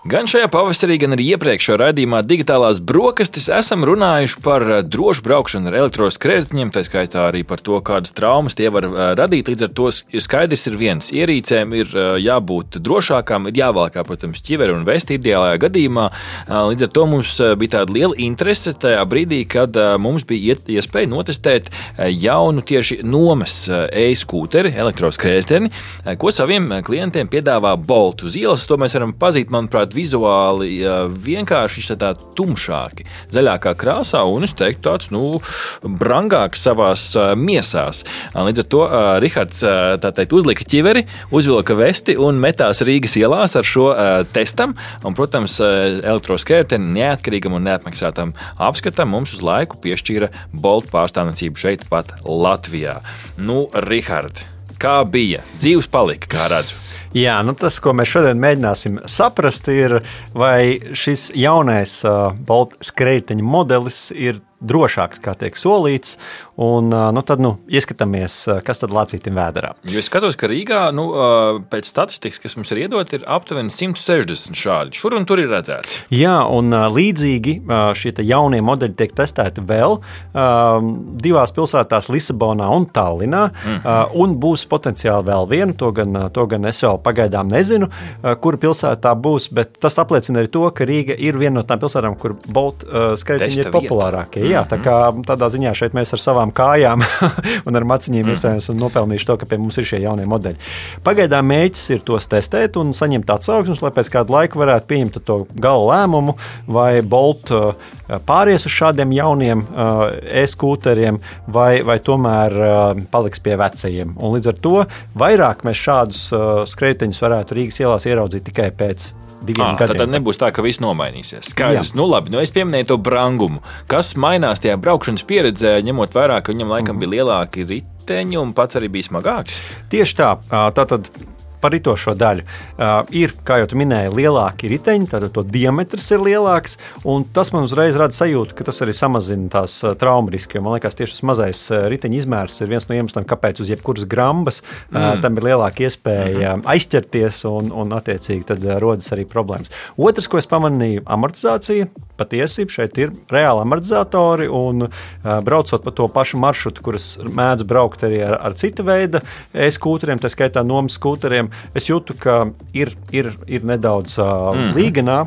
Gan šajā pavasarī, gan arī iepriekšējā raidījumā Digitālās brokastis esam runājuši par eh, drošu braukšanu ar elektroskrējējiem, tā skaitā arī par to, kādas traumas tie var eh, radīt. Līdz ar to skaidrs, ir viens ierīcēm ir eh, jābūt drošākām, ir jāvalkā, protams, ķiveri un vesti ideālajā gadījumā. Līdz ar to mums bija tāda liela interese tajā brīdī, kad mums bija iespēja notestēt jaunu tieši nomas e-skūteri, elektroskrējēji, ko saviem klientiem piedāvā Bolt uz ielas. To mēs varam pazīt, manuprāt, manuprāt, vizuāli vienkārši tā tumšāki, zaļākā krāsā un es teiktu tāds, nu, brangāks savās miesās. Līdz ar to Rihards teikt, uzlika ķiveri, uzvilka vesti un metās Rīgas ielās ar šo testam. Un, protams, elektroskērteni neatkarīgam un neapmaksātam apskatam mums uz laiku piešķīra Bolt pārstāvniecību šeit pat Latvijā. Nu, Rihards, kā bija? Dzīves palika, kā redzu. Jā, nu tas, ko mēs šodien mēģināsim saprast, ir, vai šis jaunais uh, Baltijas skrejteņa modelis ir drošāks, kā tiek solīts. Un, nu, tad nu, ieskatāmies, kas tad Latvijas vēdā. Jo es skatos, ka Rīgā nu, pēc statistikas, kas mums ir iedot, ir aptuveni 160 šādi. Šur un tur ir redzēts. Jā, un līdzīgi šie jaunie modeļi tiek testēti vēl divās pilsētās, Lisabonā un Tallinā. Mm. Un būs potenciāli vēl viena, to gan, to gan es vēl pagaidām nezinu, kura pilsētā būs. Bet tas apliecina arī to, ka Rīga ir viena no tām pilsētām, kur Bolta skaitļi ir populārākie jā, tā kā tādā ziņā šeit mēs ar savām kājām un ar maciņiem mm. iespējams nopelnījuši to, ka pie mums ir šie jaunie modeļi. Pagaidām mēģis ir tos testēt un saņemt atsauksmes, lai pēc kāda laika varētu pieņemt to gala lēmumu, vai Bolt uh, pāries uz šādiem jauniem uh, e-skūteriem, vai, vai tomēr uh, paliks pie vecajiem. Un līdz ar to vairāk mēs šādus skrejteņus varētu Rīgas ielās ieraudzīt tikai pēc diviem à, gadiem. Tad nebūs tā, ka viss nomainīsies. Skaidrs, Jā. nu labi, nu es pieminēju to brangumu. Kas mainās tajā braukšanas pieredzē, ņemot vērā, ka viņam laikam mm. bija lielāki riteņi un pats arī bija smagāks? Tieši tā. Tātad par ritošo daļu. Uh, ir, kā jau minēji, lielāki riteņi, tad to diametrs ir lielāks. Tas man uzreiz rada sajūtu, ka tas arī samazina tās uh, traumu risku. Man liekas, tieši tas mazais uh, riteņa izmērs ir viens no iemesliem, kāpēc uz jebkuras grambas uh, mm. tam ir lielāka iespēja mm -hmm. aizķerties un, un attiecīgi tad uh, rodas arī problēmas. Otrs, ko es pamanīju, amortizācija. Patiesībā šeit ir reāli amortizatori un uh, braucot pa to pašu maršrutu, kuras mēdz braukt arī ar, ar cita veida e-skūteriem, tā skaitā nomas skūteriem es jūtu, ka ir, ir, ir nedaudz uh, mm. līganā.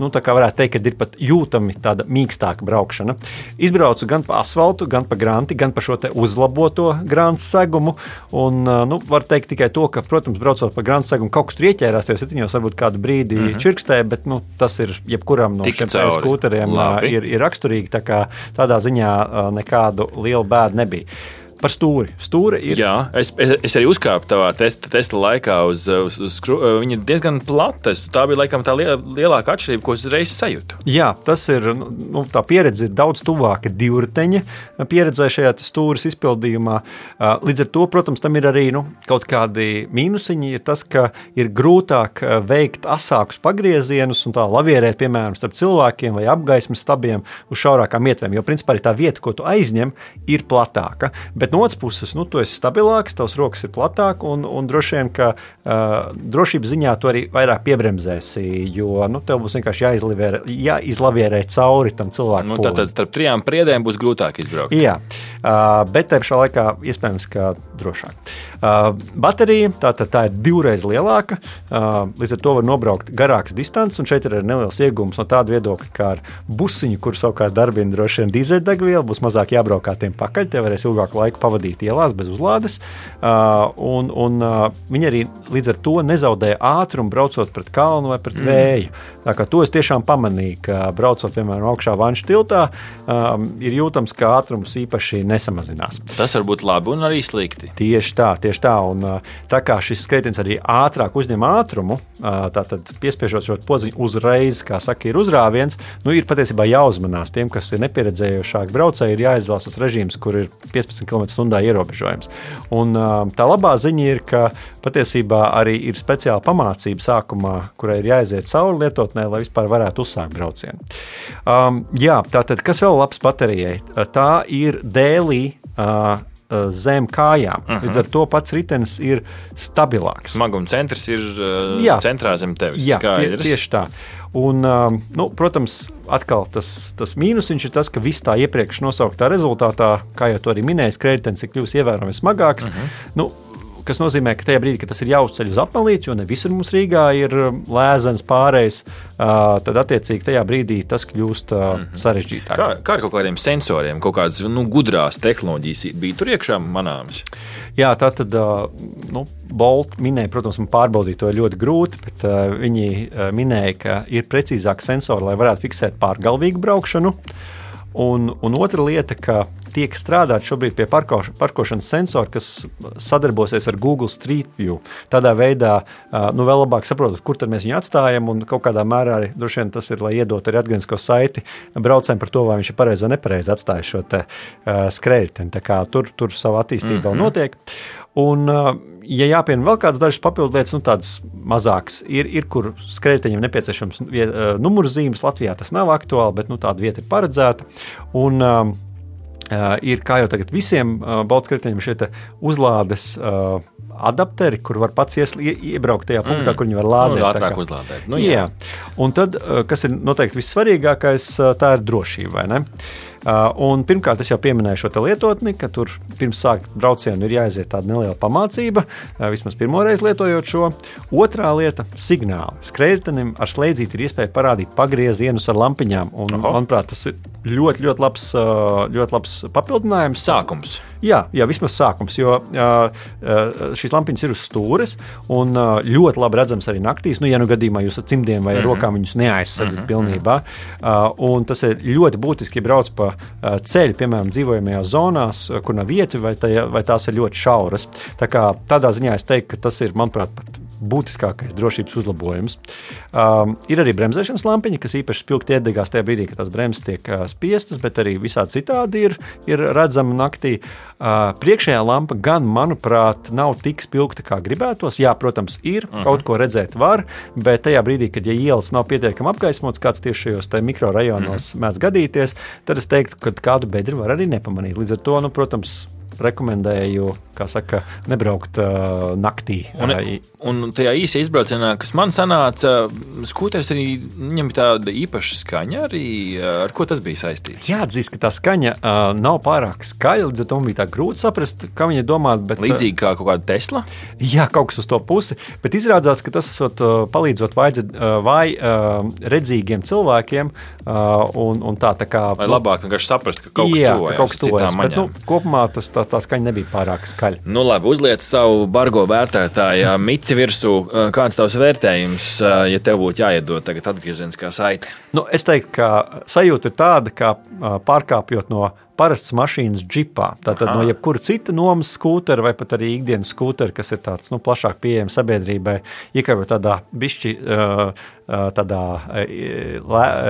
Nu, tā kā varētu teikt, ka ir pat jūtami tāda mīkstāka braukšana. Izbraucu gan pa asfaltu, gan pa granti, gan pa šo uzlaboto grāmatu segumu. Un, uh, nu, var teikt tikai to, ka, protams, braucot pa grāmatu segumu, kaut kas tur ieķērās, jau septiņos, varbūt kādu brīdi mm -hmm. čirkstē, bet nu, tas ir jebkuram no Tik šiem skūteriem uh, ir, ir raksturīgi. Tā kā tādā ziņā uh, nekādu lielu bēdu nebija. Par stūri. Stūri ir. Jā, es, es, es arī uzkāpu tavā testa, testa laikā uz, uz, uz skru. Viņa ir diezgan plata. Tā bija laikam tā lielākā atšķirība, ko es reiz sajūtu. Jā, tas ir. Nu, tā pieredze ir daudz tuvāka divriteņa pieredzē šajā stūres izpildījumā. Līdz ar to, protams, tam ir arī nu, kaut kādi mīnusiņi. Ir tas, ka ir grūtāk veikt asākus pagriezienus un tā lavierēt, piemēram, starp cilvēkiem vai apgaismas stabiem uz šaurākām ietvēm. Jo, principā, tā vieta, ko tu aizņem, ir platāka. Bet Bet no otras puses, nu, tu esi stabilāks, tavs rokas ir platākas, un, un droši vien, ka uh, drošības ziņā tu arī vairāk piebremzēsi, jo nu, tev būs vienkārši jāizlavierē, jāizlavierē cauri tam cilvēkam. Nu, tad, tad starp trijām priedēm būs grūtāk izbraukt. Jā, uh, bet tajā pašā laikā iespējams, ka drošāk. Uh, baterija tā, tā, tā ir divreiz lielāka, uh, līdz ar to var nobraukt garākas distances, un šeit ir arī neliels iegūms no tāda viedokļa, kā ar busiņu, kur savukārt darbina droši vien dīzeļdegvielu, būs mazāk jābrauk kā tiem pakaļ, tie varēs ilgāku laiku pavadīt ielās bez uzlādes. Uh, un, un viņi arī līdz ar to nezaudēja ātrumu braucot pret kalnu vai pret mm. vēju. Tā kā to es tiešām pamanīju, ka braucot piemēram augšā vanšu tiltā, um, ir jūtams, ka ātrums īpaši nesamazinās. Tas var būt labi un arī slikti. Tieši tā, tieši tā. Un, tā kā šis skrejtens arī ātrāk uzņem ātrumu, tātad piespiežot šo podziņu uzreiz, kā saka, ir uzrāviens, nu, ir patiesībā jāuzmanās. Tiem, kas ir nepieredzējušāki braucēji, ir jāizvēlas tas režīms, kur ir 15 km/h ierobežojums. Un, tā labā ziņa ir, ka patiesībā arī ir speciāla pamācība sākumā, kurai ir jāiziet cauri lietotnē, lai vispār varētu uzsākt braucienu. Um, jā, tātad, kas vēl labs baterijai? Tā ir dēlī. Uh, zem kājām. Uh -huh. Līdz ar to pats ritenis ir stabilāks. Smaguma centrs ir uh, jā. centrā zem tevis. Jā, tie, tieši tā. Un, uh, nu, protams, atkal tas, tas mīnus ir tas, ka viss tā iepriekš nosauktā rezultātā, kā jau to arī minēja, kreditens ir kļuvis ievērojami smagāks. Uh -huh. nu, kas nozīmē, ka tajā brīdī, kad tas ir jāuzceļ uz apmelīti, jo ne visur mums Rīgā ir um, lēzens pārējais, tad attiecīgi tajā brīdī tas kļūst mm -hmm. sarežģītāk. Kā, kā ar kaut kādiem sensoriem, kaut kādas nu, gudrās tehnoloģijas bija tur iekšā manāmas? Jā, tā tad nu, Bolt minēja, protams, man pārbaudīt to ļoti grūti, bet uh, viņi uh, minēja, ka ir precīzāk sensori, lai varētu fiksēt pārgalvīgu braukšanu. Un, un otra lieta, ka tiek strādāts šobrīd pie parko, parkošanas sensora, kas sadarbosies ar Google Street View. Tādā veidā, nu, vēl labāk saprotot, kur mēs viņu atstājam, un kaut kādā mērā arī droši vien tas ir, lai iedot arī atgrieznisko saiti braucējiem par to, vai viņš ir pareizi vai nepareizi atstājis šo te, uh, skrējēju. Tur, tur savu attīstību mm -hmm. vēl mhm. notiek. Un, ja jāpiemina vēl kādas dažas papildu lietas, nu, tādas mazākas, ir, ir kur skrejteņiem nepieciešams numurzīmes. Latvijā tas nav aktuāli, bet nu, tāda vieta ir paredzēta. Un, um, ir kā jau tagad visiem uh, Baltkritiņiem šie uzlādes uh, adapteri, kur var pats ies, ie, iebraukt tajā punktā, mm. kur viņi var lādēt. Nu, ātrāk uzlādēt. Nu, jā. jā. Un tad, kas ir noteikti vissvarīgākais, tā ir drošība. Uh, un pirmkārt, es jau pieminēju šo lietotni, ka tur pirms sākt braucienu ir jāiziet tāda neliela pamācība, uh, vismaz pirmo reizi lietojot šo. Otrā lieta - signāli. Skrejtenim ar slēdzīti ir iespēja parādīt pagriezienus ar lampiņām. Un, Oho. manuprāt, tas ir ļoti, ļoti labs, uh, ļoti labs papildinājums. Sākums. Jā, jā vismaz sākums, jo šīs lampiņas ir uz stūres un ļoti labi redzams arī naktīs. Nu, ja nu gadījumā jūs ar cimdiem vai ar mm -hmm. rokām viņus neaizsardzat mm -hmm. pilnībā, un tas ir ļoti būtiski, ja brauc pa ceļu, piemēram, dzīvojamajās zonās, kur nav vietu, vai, tā, vai tās ir ļoti šauras. Tā kā, tādā ziņā es teiktu, ka tas ir, manuprāt, pat būtiskākais drošības uzlabojums. Um, ir arī bremzēšanas lampiņa, kas īpaši spilgti iedegās tajā brīdī, kad tās bremzes tiek uh, spiestas, bet arī visādi citādi ir, ir redzama naktī. Uh, priekšējā lampa gan, manuprāt, nav tik spilgta, kā gribētos. Jā, protams, ir uh mhm. -huh. kaut ko redzēt, var, bet tajā brīdī, kad ja ielas nav pietiekami apgaismotas, kāds tieši šajos mikrorajonos uh mhm. -huh. mēdz gadīties, tad es teiktu, ka kādu bedri var arī nepamanīt. Līdz ar to, nu, protams, rekomendēju, kā saka, nebraukt uh, naktī. Un, un tajā īsā izbraucienā, kas man sanāca, skūteris arī viņam ir tāda īpaša skaņa, arī ar ko tas bija saistīts. Jāatzīst, ka tā skaņa uh, nav pārāk skaļa, līdz ar to bija tā grūti saprast, kā viņa domā. Bet, Līdzīgi kā kaut kāda Tesla? Jā, kaut kas uz to pusi, bet izrādās, ka tas esot uh, palīdzot vajadzat, uh, vai uh, redzīgiem cilvēkiem, uh, un, un tā, tā kā. Lai labāk vienkārši saprast, ka kaut kas jā, tuvojas, ka kaut kas tuvojas. Bet, nu, kopumā tas tā, tā skaņa nebija pārāk skaļa. Nu, labi, uzliec savu bargo vērtētāju mici virsū. Kāds tavs vērtējums, ja tev būtu jāiedod tagad atgriezeniskā saite? Nu, es teiktu, ka sajūta ir tāda, ka pārkāpjot no parastas mašīnas džipā. Tātad Aha. no jebkura cita nomas skūtera vai pat arī ikdienas skūtera, kas ir tāds nu, plašāk pieejams sabiedrībai, iekāpjot tādā bišķi. Uh, tādā,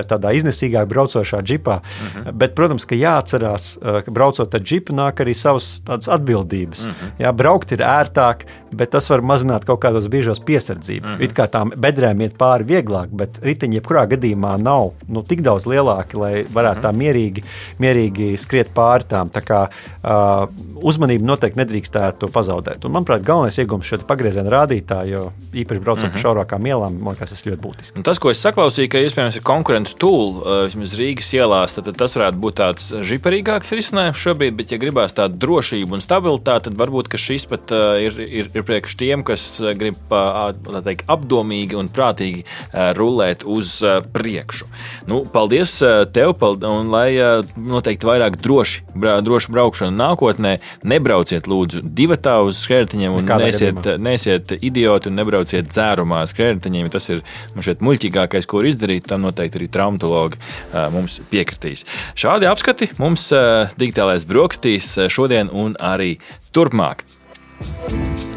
tādā iznesīgāk braucošā džipā. Uh mhm. -huh. Bet, protams, ka jāatcerās, ka braucot ar džipu, nāk arī savas atbildības. Uh mhm. -huh. Jā, braukt ir ērtāk, bet tas var mazināt kaut kādos brīžos piesardzību. Mhm. -huh. It kā tām bedrēm iet pāri vieglāk, bet riteņi jebkurā gadījumā nav nu, tik daudz lielāki, lai varētu uh -huh. tā mierīgi, mierīgi skriet pāri tām. Tā kā uh, uzmanību noteikti nedrīkstētu pazaudēt. Un, manuprāt, galvenais iegūms šeit ir pagrieziena rādītāji, jo īpaši braucot uh -huh. pa šaurākām ielām, man liekas, tas ļoti būtiski. Un tas, ko es saklausīju, ka iespējams ir konkurentu tool uh, vismaz Rīgas ielās, tad, tad tas varētu būt tāds žiparīgāks risinājums šobrīd, bet, ja gribās tādu drošību un stabilitāti, tad varbūt šis pat uh, ir, ir, ir priekš tiem, kas uh, grib teikt, apdomīgi un prātīgi rulēt uz priekšu. Nu, paldies tev, un lai noteikti vairāk droši, droši braukšanu nākotnē, nebrauciet lūdzu divatā uz skrējējiņiem un nesiet, nesiet idioti un nebrauciet dzērumā skrējējiņiem. Tas ir man šeit muļķīgākais, ko var izdarīt, tam noteikti arī traumatologi mums piekritīs. Šādi apskati mums digitālais brokastīs šodien un arī turpmāk.